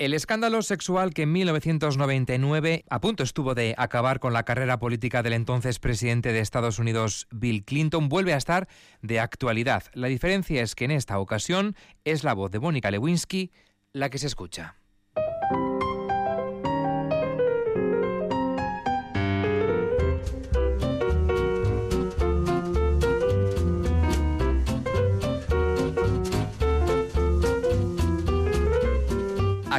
El escándalo sexual que en 1999 a punto estuvo de acabar con la carrera política del entonces presidente de Estados Unidos, Bill Clinton, vuelve a estar de actualidad. La diferencia es que en esta ocasión es la voz de Mónica Lewinsky la que se escucha.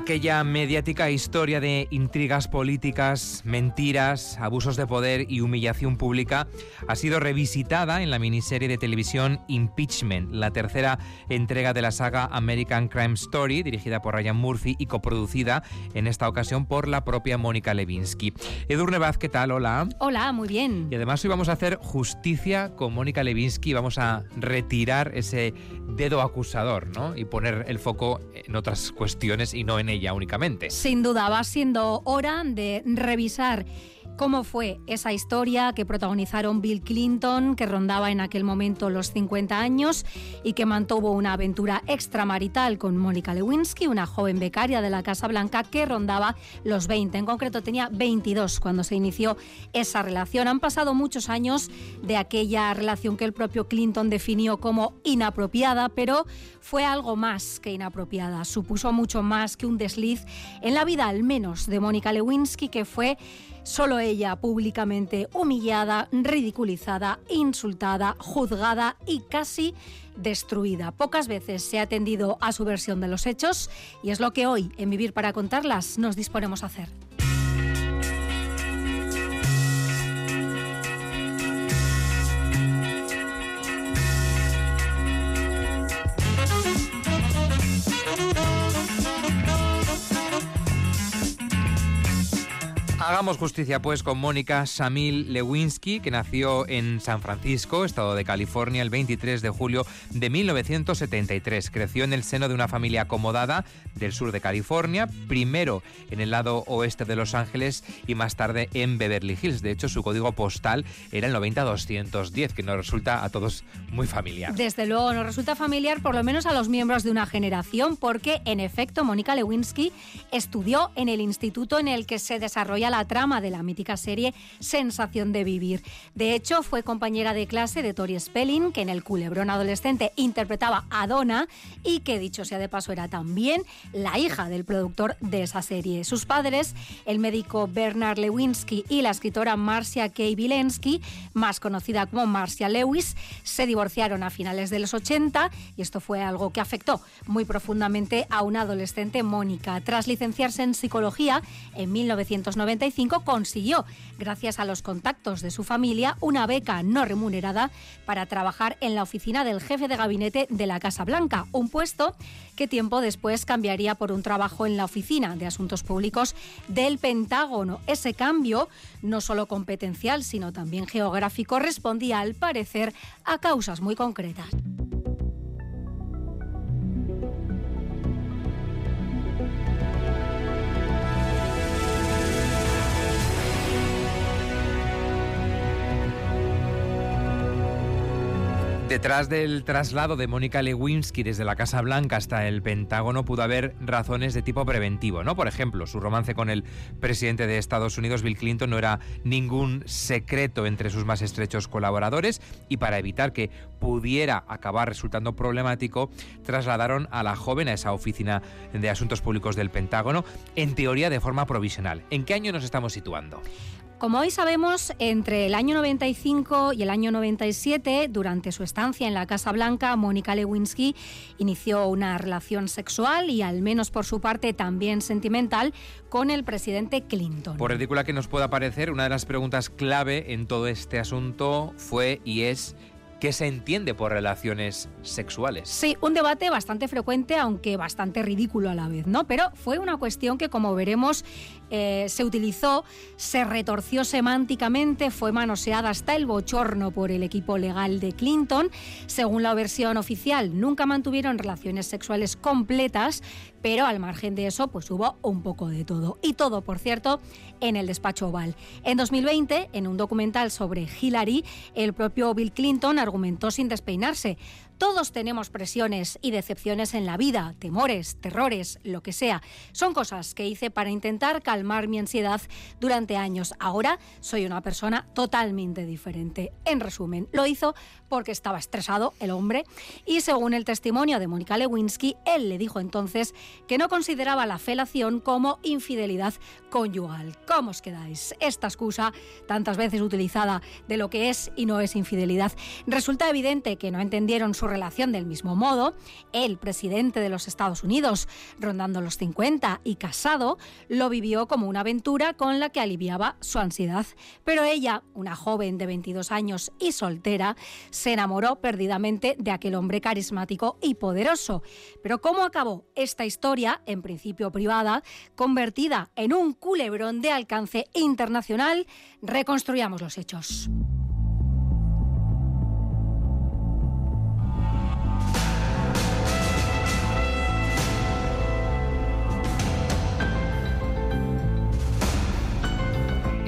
Aquella mediática historia de intrigas políticas, mentiras, abusos de poder y humillación pública ha sido revisitada en la miniserie de televisión Impeachment, la tercera entrega de la saga American Crime Story, dirigida por Ryan Murphy y coproducida en esta ocasión por la propia Mónica Levinsky. Edurne Vaz, ¿qué tal? Hola. Hola, muy bien. Y además hoy vamos a hacer justicia con Mónica Levinsky, vamos a retirar ese dedo acusador, ¿no? Y poner el foco en otras cuestiones y no en ella únicamente. Sin duda, va siendo hora de revisar cómo fue esa historia que protagonizaron Bill Clinton, que rondaba en aquel momento los 50 años y que mantuvo una aventura extramarital con Mónica Lewinsky, una joven becaria de la Casa Blanca que rondaba los 20. En concreto tenía 22 cuando se inició esa relación. Han pasado muchos años de aquella relación que el propio Clinton definió como inapropiada, pero fue algo más que inapropiada. Supuso mucho más que un desliz en la vida, al menos, de Mónica Lewinsky, que fue Solo ella públicamente humillada, ridiculizada, insultada, juzgada y casi destruida. Pocas veces se ha atendido a su versión de los hechos y es lo que hoy, en Vivir para Contarlas, nos disponemos a hacer. Hagamos justicia pues con Mónica Samil Lewinsky, que nació en San Francisco, estado de California, el 23 de julio de 1973. Creció en el seno de una familia acomodada del sur de California, primero en el lado oeste de Los Ángeles y más tarde en Beverly Hills. De hecho, su código postal era el 90210, que nos resulta a todos muy familiar. Desde luego, nos resulta familiar por lo menos a los miembros de una generación, porque en efecto Mónica Lewinsky estudió en el instituto en el que se desarrolla la trama de la mítica serie Sensación de Vivir. De hecho, fue compañera de clase de Tori Spelling, que en el culebrón adolescente interpretaba a Donna y que, dicho sea de paso, era también la hija del productor de esa serie. Sus padres, el médico Bernard Lewinsky y la escritora Marcia Kay Wilensky, más conocida como Marcia Lewis, se divorciaron a finales de los 80 y esto fue algo que afectó muy profundamente a una adolescente Mónica. Tras licenciarse en psicología en 1995, consiguió, gracias a los contactos de su familia, una beca no remunerada para trabajar en la oficina del jefe de gabinete de la Casa Blanca, un puesto que tiempo después cambiaría por un trabajo en la oficina de asuntos públicos del Pentágono. Ese cambio, no solo competencial, sino también geográfico, respondía al parecer a causas muy concretas. Detrás del traslado de Mónica Lewinsky desde la Casa Blanca hasta el Pentágono pudo haber razones de tipo preventivo, ¿no? Por ejemplo, su romance con el presidente de Estados Unidos, Bill Clinton, no era ningún secreto entre sus más estrechos colaboradores y para evitar que pudiera acabar resultando problemático, trasladaron a la joven a esa oficina de asuntos públicos del Pentágono, en teoría de forma provisional. ¿En qué año nos estamos situando? Como hoy sabemos, entre el año 95 y el año 97, durante su estancia en la Casa Blanca, Mónica Lewinsky inició una relación sexual y, al menos por su parte, también sentimental, con el presidente Clinton. Por ridícula que nos pueda parecer, una de las preguntas clave en todo este asunto fue y es qué se entiende por relaciones sexuales. Sí, un debate bastante frecuente, aunque bastante ridículo a la vez, ¿no? Pero fue una cuestión que, como veremos, eh, se utilizó, se retorció semánticamente, fue manoseada hasta el bochorno por el equipo legal de Clinton. Según la versión oficial, nunca mantuvieron relaciones sexuales completas, pero al margen de eso, pues hubo un poco de todo. Y todo, por cierto, en el despacho oval. En 2020, en un documental sobre Hillary, el propio Bill Clinton argumentó sin despeinarse. Todos tenemos presiones y decepciones en la vida, temores, terrores, lo que sea. Son cosas que hice para intentar calmar mi ansiedad durante años. Ahora soy una persona totalmente diferente. En resumen, lo hizo porque estaba estresado el hombre y según el testimonio de Mónica Lewinsky, él le dijo entonces que no consideraba la felación como infidelidad conyugal. ¿Cómo os quedáis? Esta excusa, tantas veces utilizada de lo que es y no es infidelidad, resulta evidente que no entendieron su relación del mismo modo, el presidente de los Estados Unidos, rondando los 50 y casado, lo vivió como una aventura con la que aliviaba su ansiedad. Pero ella, una joven de 22 años y soltera, se enamoró perdidamente de aquel hombre carismático y poderoso. Pero ¿cómo acabó esta historia, en principio privada, convertida en un culebrón de alcance internacional? Reconstruyamos los hechos.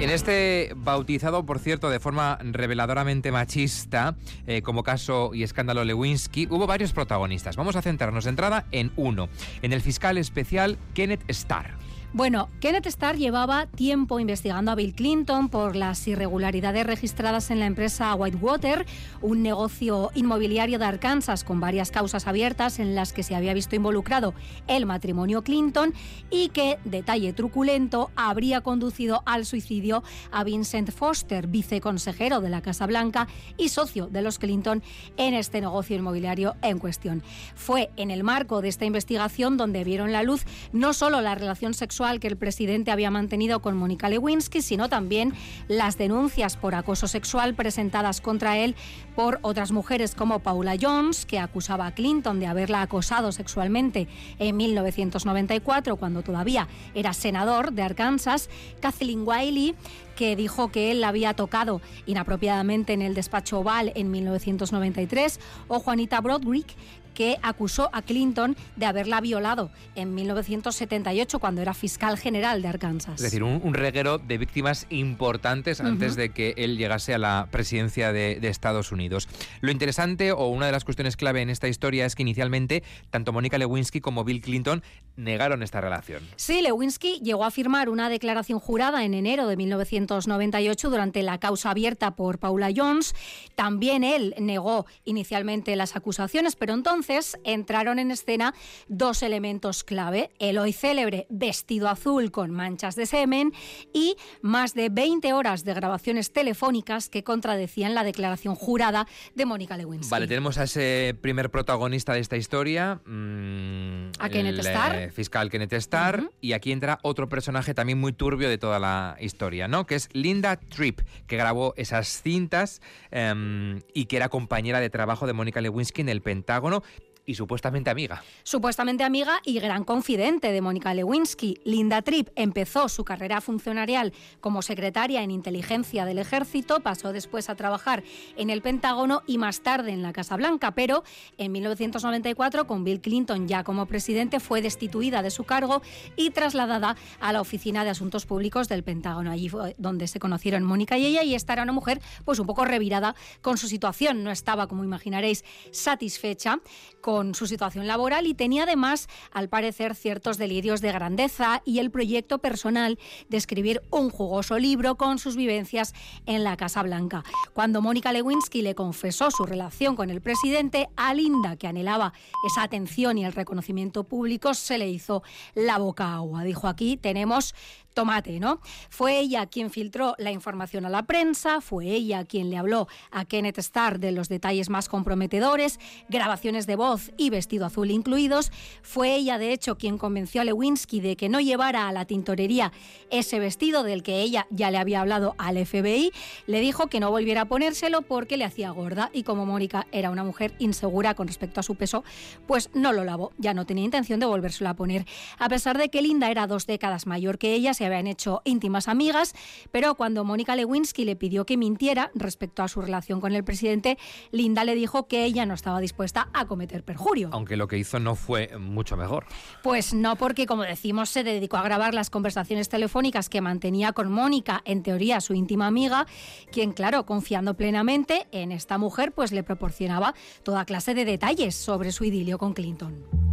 En este bautizado, por cierto, de forma reveladoramente machista, eh, como caso y escándalo Lewinsky, hubo varios protagonistas. Vamos a centrarnos de entrada en uno, en el fiscal especial Kenneth Starr. Bueno, Kenneth Starr llevaba tiempo investigando a Bill Clinton por las irregularidades registradas en la empresa Whitewater, un negocio inmobiliario de Arkansas con varias causas abiertas en las que se había visto involucrado el matrimonio Clinton y que, detalle truculento, habría conducido al suicidio a Vincent Foster, viceconsejero de la Casa Blanca y socio de los Clinton en este negocio inmobiliario en cuestión. Fue en el marco de esta investigación donde vieron la luz no solo la relación sexual que el presidente había mantenido con Mónica Lewinsky, sino también las denuncias por acoso sexual presentadas contra él por otras mujeres como Paula Jones, que acusaba a Clinton de haberla acosado sexualmente en 1994, cuando todavía era senador de Arkansas, Kathleen Wiley, que dijo que él la había tocado inapropiadamente en el despacho oval en 1993, o Juanita Broderick, que acusó a Clinton de haberla violado en 1978 cuando era fiscal general de Arkansas. Es decir, un, reguero de víctimas importantes antes de que él llegase a la presidencia de, Estados Unidos. Lo interesante o una de las cuestiones clave en esta historia es que inicialmente tanto Mónica Lewinsky como Bill Clinton negaron esta relación. Sí, Lewinsky llegó a firmar una declaración jurada en enero de 1998 durante la causa abierta por Paula Jones. También él negó inicialmente las acusaciones, pero entonces entonces entraron en escena dos elementos clave, el hoy célebre vestido azul con manchas de semen y más de 20 horas de grabaciones telefónicas que contradecían la declaración jurada de Mónica Lewinsky. Vale, tenemos a ese primer protagonista de esta historia, mm, a Kenneth Starr. Eh, fiscal Kenneth Starr, y aquí entra otro personaje también muy turbio de toda la historia, ¿no? Que es Linda Tripp, que grabó esas cintas em, y que era compañera de trabajo de Mónica Lewinsky en el Pentágono y supuestamente amiga. Supuestamente amiga y gran confidente de Mónica Lewinsky. Linda Tripp empezó su carrera funcionarial como secretaria en inteligencia del ejército, pasó después a trabajar en el Pentágono y más tarde en la Casa Blanca, pero en 1994, con Bill Clinton ya como presidente, fue destituida de su cargo y trasladada a la Oficina de Asuntos Públicos del Pentágono. Allí donde se conocieron Mónica y ella y esta era una mujer pues un poco revirada con su situación, no estaba, como imaginaréis, satisfecha con con su situación laboral y tenía además, al parecer, ciertos delirios de grandeza y el proyecto personal de escribir un jugoso libro con sus vivencias en la Casa Blanca. Cuando Mónica Lewinsky le confesó su relación con el presidente, a Linda, que anhelaba esa atención y el reconocimiento público, se le hizo la boca agua. Dijo aquí, tenemos tomate, ¿no? Fue ella quien filtró la información a la prensa, fue ella quien le habló a Kenneth Starr de los detalles más comprometedores, grabaciones de voz y vestido azul incluidos, fue ella de hecho quien convenció a Lewinsky de que no llevara a la tintorería ese vestido del que ella ya le había hablado al FBI, le dijo que no volviera a ponérselo porque le hacía gorda y como Mónica era una mujer insegura con respecto a su peso, pues no lo lavó, ya no tenía intención de volvérselo a poner. A pesar de que Linda era dos décadas mayor que ella, se habían hecho íntimas amigas, pero cuando Mónica Lewinsky le pidió que mintiera respecto a su relación con el presidente, Linda le dijo que ella no estaba dispuesta a cometer perjurio. Aunque lo que hizo no fue mucho mejor. Pues no, porque como decimos, se dedicó a grabar las conversaciones telefónicas que mantenía con Mónica, en teoría su íntima amiga, quien, claro, confiando plenamente en esta mujer, pues le proporcionaba toda clase de detalles sobre su idilio con Clinton.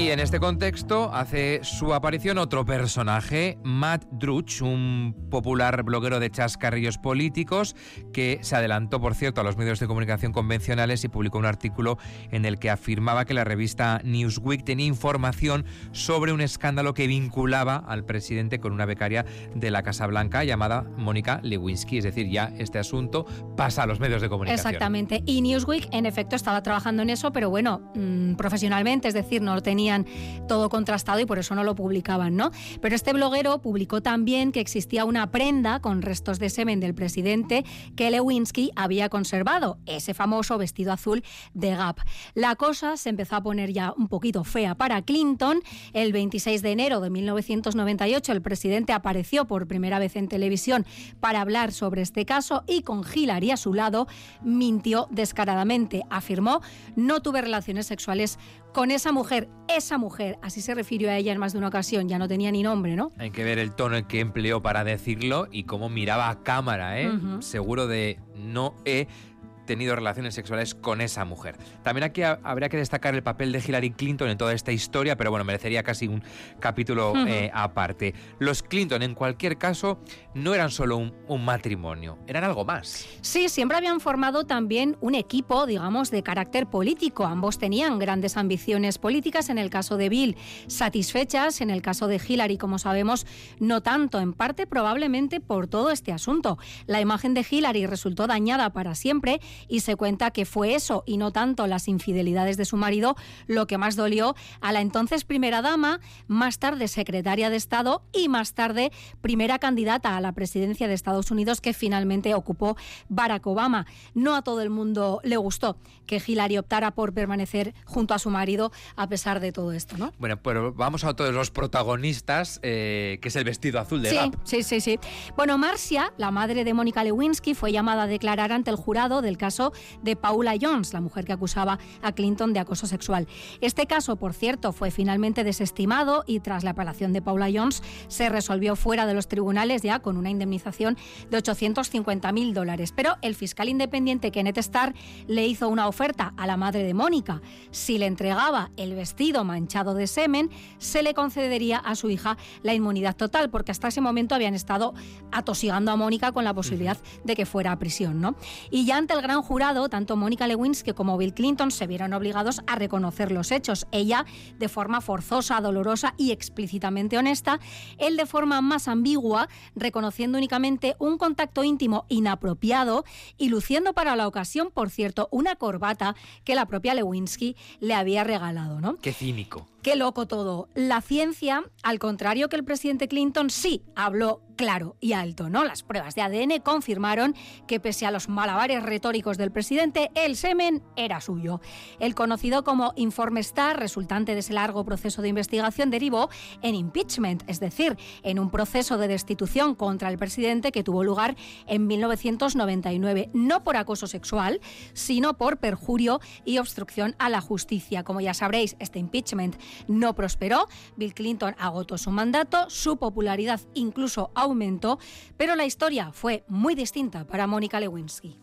Y en este contexto hace su aparición otro personaje, Matt Druch, un popular bloguero de chascarrillos políticos que se adelantó, por cierto, a los medios de comunicación convencionales y publicó un artículo en el que afirmaba que la revista Newsweek tenía información sobre un escándalo que vinculaba al presidente con una becaria de la Casa Blanca llamada Mónica Lewinsky. Es decir, ya este asunto pasa a los medios de comunicación. Exactamente. Y Newsweek, en efecto, estaba trabajando en eso, pero bueno, mm, profesionalmente, es decir, no lo tenía todo contrastado y por eso no lo publicaban, ¿no? Pero este bloguero publicó también que existía una prenda con restos de semen del presidente que Lewinsky había conservado, ese famoso vestido azul de Gap. La cosa se empezó a poner ya un poquito fea para Clinton. El 26 de enero de 1998 el presidente apareció por primera vez en televisión para hablar sobre este caso y con Hillary a su lado mintió descaradamente. Afirmó, no tuve relaciones sexuales con esa mujer, esa mujer, así se refirió a ella en más de una ocasión, ya no tenía ni nombre, ¿no? Hay que ver el tono en que empleó para decirlo y cómo miraba a cámara, ¿eh? Seguro de no he tenido relaciones sexuales con esa mujer. También aquí habría que destacar el papel de Hillary Clinton en toda esta historia, pero bueno, merecería casi un capítulo eh, aparte. Los Clinton, en cualquier caso, no eran solo un, un, matrimonio, eran algo más. Sí, siempre habían formado también un equipo, digamos, de carácter político. Ambos tenían grandes ambiciones políticas, en el caso de Bill, satisfechas, en el caso de Hillary, como sabemos, no tanto, en parte probablemente por todo este asunto. La imagen de Hillary resultó dañada para siempre y se cuenta que fue eso y no tanto las infidelidades de su marido lo que más dolió a la entonces primera dama, más tarde secretaria de Estado y más tarde primera candidata a la presidencia de Estados Unidos que finalmente ocupó Barack Obama. No a todo el mundo le gustó que Hillary optara por permanecer junto a su marido a pesar de todo esto, ¿no? Bueno, pero vamos a otro de los protagonistas, eh, que es el vestido azul de sí, Gap. Sí, sí, sí. Bueno, Marcia, la madre de Mónica Lewinsky, fue llamada a declarar ante el jurado del caso de Paula Jones, la mujer que acusaba a Clinton de acoso sexual. Este caso, por cierto, fue finalmente desestimado y tras la apelación de Paula Jones se resolvió fuera de los tribunales ya con una indemnización de 850.000 dólares. Pero el fiscal independiente Kenneth Starr le hizo una oferta a la madre de Mónica. Si le entregaba el vestido manchado de semen, se le concedería a su hija la inmunidad total, porque hasta ese momento habían estado atosigando a Mónica con la posibilidad de que fuera a prisión. ¿no? Y ya ante el gran jurado, tanto Mónica Lewinsky como Bill Clinton se vieron obligados a reconocer los hechos. Ella de forma forzosa, dolorosa y explícitamente honesta, él de forma más ambigua, reconociendo únicamente un contacto íntimo inapropiado y luciendo para la ocasión, por cierto, una corbata que la propia Lewinsky le había regalado, ¿no? Qué cínico. Qué loco todo. La ciencia, al contrario que el presidente Clinton, sí habló claro y alto, ¿no? Las pruebas de ADN confirmaron que pese a los malabares retóricos del presidente, el semen era suyo. El conocido como informe Star, resultante de ese largo proceso de investigación, derivó en impeachment, es decir, en un proceso de destitución contra el presidente que tuvo lugar en 1999, no por acoso sexual, sino por perjurio y obstrucción a la justicia. Como ya sabréis, este impeachment no prosperó, Bill Clinton agotó su mandato, su popularidad incluso aumentó, pero la historia fue muy distinta para Mónica Lewinsky.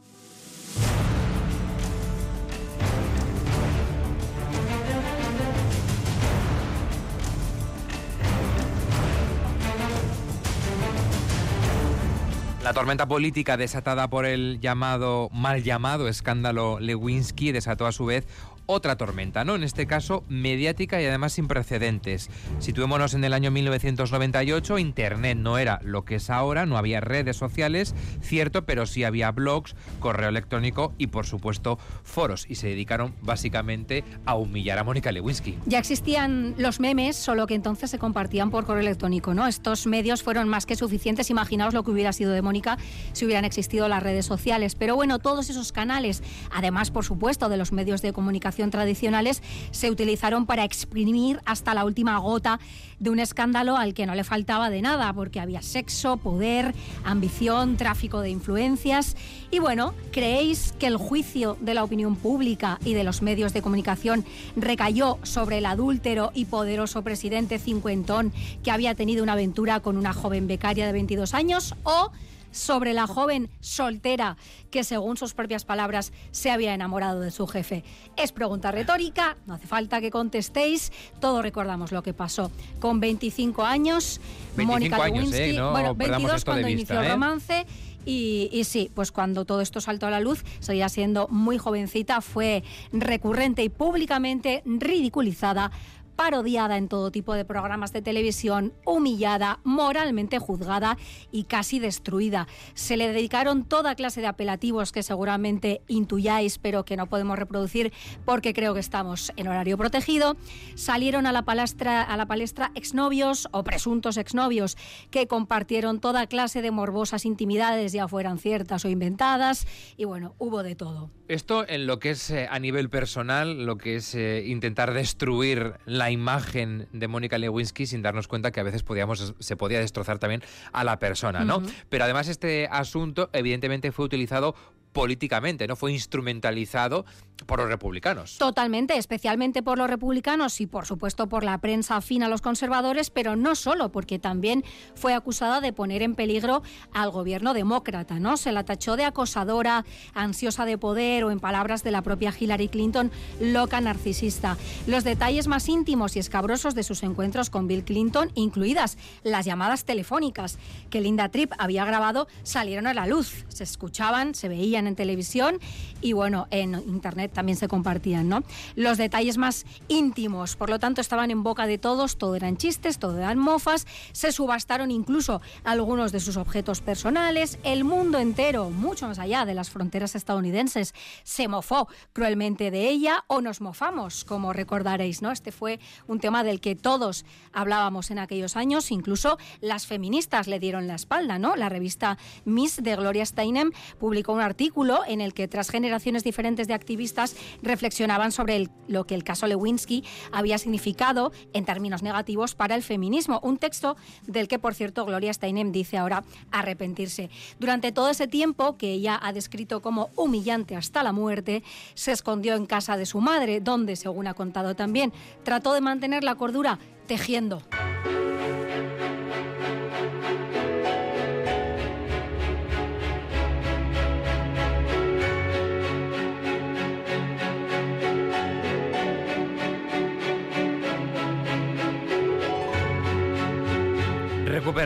La tormenta política desatada por el llamado, mal llamado escándalo Lewinsky desató a su vez otra tormenta, ¿no? En este caso, mediática y además sin precedentes. Situémonos en el año 1998, Internet no era lo que es ahora, no había redes sociales, cierto, pero sí había blogs, correo electrónico y, por supuesto, foros. Y se dedicaron básicamente a humillar a Mónica Lewinsky. Ya existían los memes, solo que entonces se compartían por correo electrónico, ¿no? Estos medios fueron más que suficientes. Imaginaos lo que hubiera sido de Mónica si hubieran existido las redes sociales. Pero bueno, todos esos canales, además, por supuesto, de los medios de comunicación, tradicionales se utilizaron para exprimir hasta la última gota de un escándalo al que no le faltaba de nada, porque había sexo, poder, ambición, tráfico de influencias. Y bueno, ¿creéis que el juicio de la opinión pública y de los medios de comunicación recayó sobre el adúltero y poderoso presidente cincuentón que había tenido una aventura con una joven becaria de 22 años? ¿O sobre la joven soltera que, según sus propias palabras, se había enamorado de su jefe. Es pregunta retórica, no hace falta que contestéis, todos recordamos lo que pasó. Con 25 años, Mónica Lewinsky, ¿eh? bueno, 22 cuando inició el ¿eh? romance. Y, y, sí, pues cuando todo esto saltó a la luz, seguía siendo muy jovencita, fue recurrente y públicamente ridiculizada parodiada en todo tipo de programas de televisión, humillada, moralmente juzgada y casi destruida. Se le dedicaron toda clase de apelativos que seguramente intuyáis, pero que no podemos reproducir porque creo que estamos en horario protegido. Salieron a la palestra, a la palestra exnovios o presuntos exnovios que compartieron toda clase de morbosas intimidades, ya fueran ciertas o inventadas, y bueno, hubo de todo. Esto en lo que es eh, a nivel personal, lo que es eh, intentar destruir la imagen de Mónica Lewinsky sin darnos cuenta que a veces podíamos, se podía destrozar también a la persona, ¿no? Pero además este asunto evidentemente fue utilizado políticamente, ¿no? Fue instrumentalizado por los republicanos. Totalmente, especialmente por los republicanos y por supuesto por la prensa afín a los conservadores, pero no solo, porque también fue acusada de poner en peligro al gobierno demócrata, ¿no? Se la tachó de acosadora, ansiosa de poder o en palabras de la propia Hillary Clinton, loca narcisista. Los detalles más íntimos y escabrosos de sus encuentros con Bill Clinton, incluidas las llamadas telefónicas que Linda Tripp había grabado, salieron a la luz. Se escuchaban, se veían en televisión y bueno, en internet también se compartían, ¿no? Los detalles más íntimos, por lo tanto, estaban en boca de todos, todo eran chistes, todo eran mofas, se subastaron incluso algunos de sus objetos personales, el mundo entero, mucho más allá de las fronteras estadounidenses, se mofó cruelmente de ella o nos mofamos, como recordaréis, ¿no? Este fue un tema del que todos hablábamos en aquellos años, incluso las feministas le dieron la espalda, ¿no? La revista Miss de Gloria Steinem publicó un artículo en el que tras generaciones diferentes de activistas reflexionaban sobre lo que el caso Lewinsky había significado en términos negativos para el feminismo. Un texto del que, por cierto, Gloria Steinem dice ahora arrepentirse. Durante todo ese tiempo, que ella ha descrito como humillante hasta la muerte, se escondió en casa de su madre, donde, según ha contado también, trató de mantener la cordura tejiendo.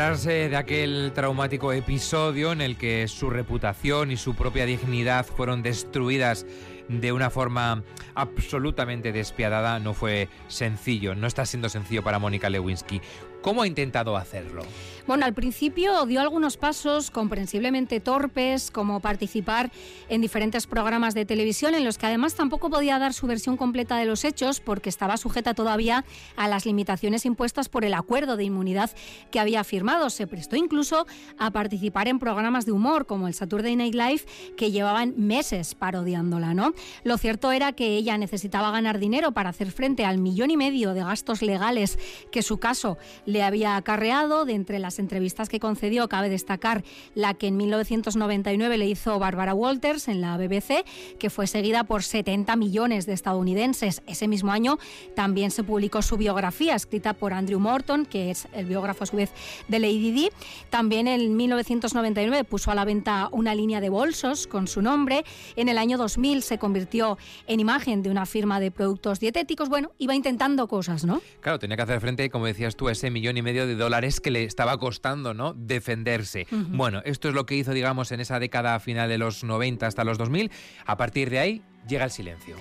Recuperarse de aquel traumático episodio en el que su reputación y su propia dignidad fueron destruidas de una forma absolutamente despiadada no fue sencillo, no está siendo sencillo para Mónica Lewinsky. ¿Cómo ha intentado hacerlo? Bueno, al principio dio algunos pasos comprensiblemente torpes, como participar en diferentes programas de televisión en los que además tampoco podía dar su versión completa de los hechos porque estaba sujeta todavía a las limitaciones impuestas por el acuerdo de inmunidad que había firmado. Se prestó incluso a participar en programas de humor como el Saturday Night Live que llevaban meses parodiándola, ¿no? Lo cierto era que ella necesitaba ganar dinero para hacer frente al millón y medio de gastos legales que su caso le había acarreado. De entre las entrevistas que concedió, cabe destacar la que en 1999 le hizo Barbara Walters en la BBC, que fue seguida por 70 millones de estadounidenses. Ese mismo año también se publicó su biografía, escrita por Andrew Morton, que es el biógrafo a su vez de Lady Di. También en 1999 puso a la venta una línea de bolsos con su nombre. En el año 2000 se convirtió en imagen de una firma de productos dietéticos. Bueno, iba intentando cosas, ¿no? Claro, tenía que hacer frente, como decías tú, a ese millón millón y medio de dólares que le estaba costando, ¿no? Defenderse. Bueno, esto es lo que hizo, digamos, en esa década final de los 90 hasta los 2000. A partir de ahí llega el silencio.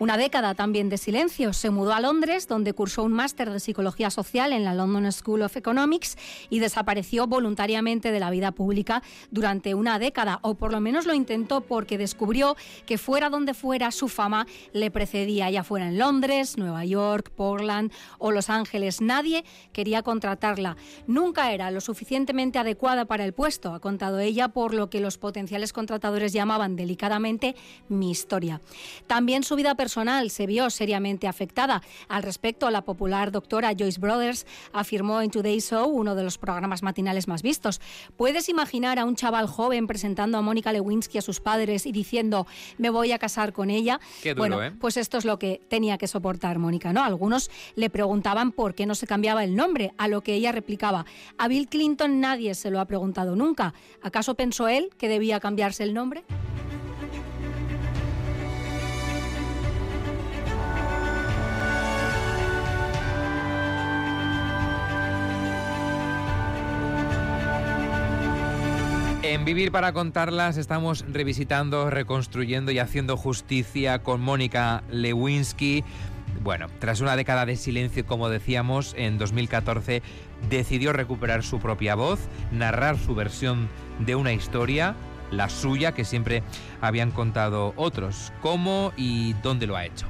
Una década también de silencio. Se mudó a Londres, donde cursó un máster de psicología social en la London School of Economics y desapareció voluntariamente de la vida pública durante una década, o por lo menos lo intentó porque descubrió que fuera donde fuera su fama le precedía, ya fuera en Londres, Nueva York, Portland o Los Ángeles. Nadie quería contratarla. Nunca era lo suficientemente adecuada para el puesto, ha contado ella, por lo que los potenciales contratadores llamaban delicadamente mi historia. También su vida personal personal se vio seriamente afectada. Al respecto, la popular doctora Joyce Brothers afirmó en Today Show, uno de los programas matinales más vistos, ¿puedes imaginar a un chaval joven presentando a Mónica Lewinsky a sus padres y diciendo, me voy a casar con ella? bueno, ¿eh? pues esto es lo que tenía que soportar Mónica, ¿no? Algunos le preguntaban por qué no se cambiaba el nombre, a lo que ella replicaba, a Bill Clinton nadie se lo ha preguntado nunca. ¿Acaso pensó él que debía cambiarse el nombre? En Vivir para contarlas estamos revisitando, reconstruyendo y haciendo justicia con Mónica Lewinsky. Bueno, tras una década de silencio, como decíamos, en 2014 decidió recuperar su propia voz, narrar su versión de una historia, la suya, que siempre habían contado otros. ¿Cómo y dónde lo ha hecho?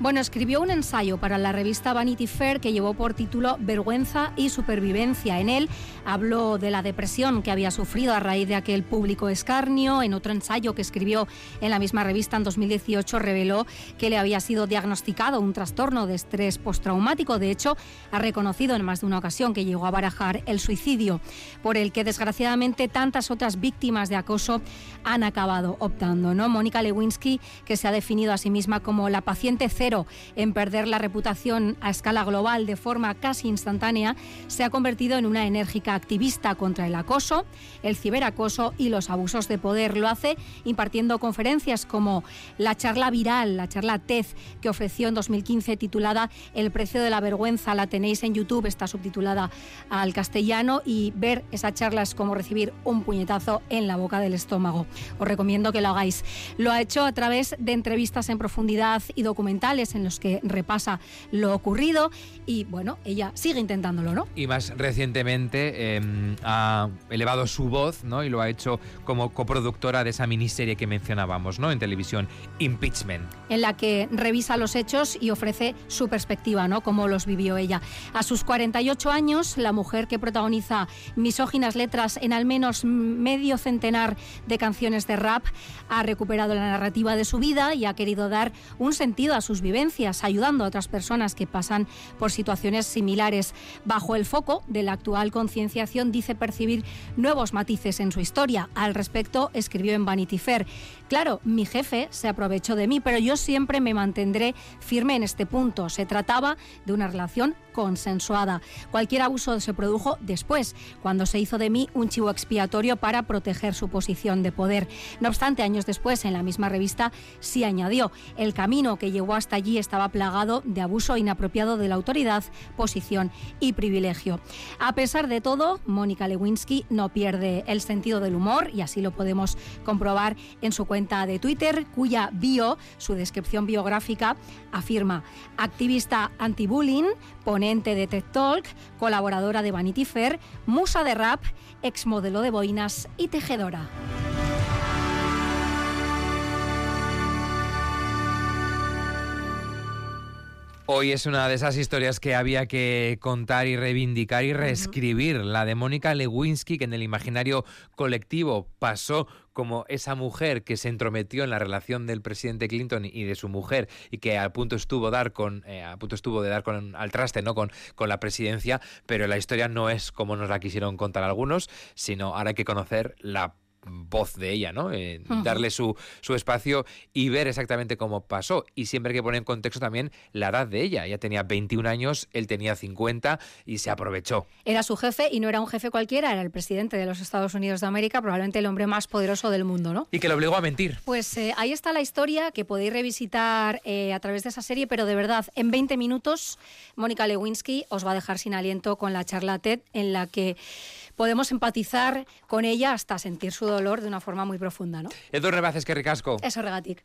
Bueno, escribió un ensayo para la revista Vanity Fair que llevó por título Vergüenza y Supervivencia. En él habló de la depresión que había sufrido a raíz de aquel público escarnio. En otro ensayo que escribió en la misma revista en 2018 reveló que le había sido diagnosticado un trastorno de estrés postraumático. De hecho, ha reconocido en más de una ocasión que llegó a barajar el suicidio, por el que desgraciadamente tantas otras víctimas de acoso han acabado optando. ¿no? Mónica Lewinsky, que se ha definido a sí misma como la paciente cero en perder la reputación a escala global de forma casi instantánea, se ha convertido en una enérgica activista contra el acoso, el ciberacoso y los abusos de poder. Lo hace impartiendo conferencias como la charla viral, la charla TED que ofreció en 2015 titulada El precio de la vergüenza. La tenéis en YouTube, está subtitulada al castellano y ver esa charla es como recibir un puñetazo en la boca del estómago. Os recomiendo que lo hagáis. Lo ha hecho a través de entrevistas en profundidad y documentales en los que repasa lo ocurrido y bueno, ella sigue intentándolo, ¿no? Y más recientemente em, ha elevado su voz, ¿no? Y lo ha hecho como coproductora de esa miniserie que mencionábamos, ¿no? En televisión, Impeachment. En la que revisa los hechos y ofrece su perspectiva, ¿no? Cómo los vivió ella. A sus 48 años, la mujer que protagoniza misóginas letras en al menos medio centenar de canciones de rap ha recuperado la narrativa de su vida y ha querido dar un sentido a sus vivencias, ayudando a otras personas que pasan por situaciones similares. Bajo el foco de la actual concienciación, dice percibir nuevos matices en su historia. Al respecto, escribió en Vanity Fair. Claro, mi jefe se aprovechó de mí, pero yo siempre me mantendré firme en este punto. Se trataba de una relación consensuada. Cualquier abuso se produjo después, cuando se hizo de mí un chivo expiatorio para proteger su posición de poder. No obstante, años después, en la misma revista, sí añadió, el camino que llegó hasta allí estaba plagado de abuso inapropiado de la autoridad, posición y privilegio. A pesar de todo, Mónica Lewinsky no pierde el sentido del humor y así lo podemos comprobar en su cuenta de Twitter, cuya bio, su descripción biográfica, afirma activista anti-bullying, ponente de TED Talk, colaboradora de Vanity Fair, musa de rap, exmodelo de boinas y tejedora. Hoy es una de esas historias que había que contar y reivindicar y reescribir. La de Mónica Lewinsky, que en el imaginario colectivo pasó como esa mujer que se entrometió en la relación del presidente Clinton y de su mujer y que al punto estuvo dar con eh, a punto estuvo de dar con al traste no con, con la presidencia pero la historia no es como nos la quisieron contar algunos sino ahora hay que conocer la voz de ella, ¿no? Eh, darle su, su espacio y ver exactamente cómo pasó. Y siempre hay que poner en contexto también la edad de ella. Ella tenía 21 años, él tenía 50 y se aprovechó. Era su jefe y no era un jefe cualquiera, era el presidente de los Estados Unidos de América, probablemente el hombre más poderoso del mundo, ¿no? Y que le obligó a mentir. Pues eh, ahí está la historia que podéis revisitar eh, a través de esa serie, pero de verdad, en 20 minutos, Mónica Lewinsky os va a dejar sin aliento con la charla TED en la que podemos empatizar con ella hasta sentir su dolor de una forma muy profunda, ¿no? Edu Rebaces, que ricasco. Eso, regatic.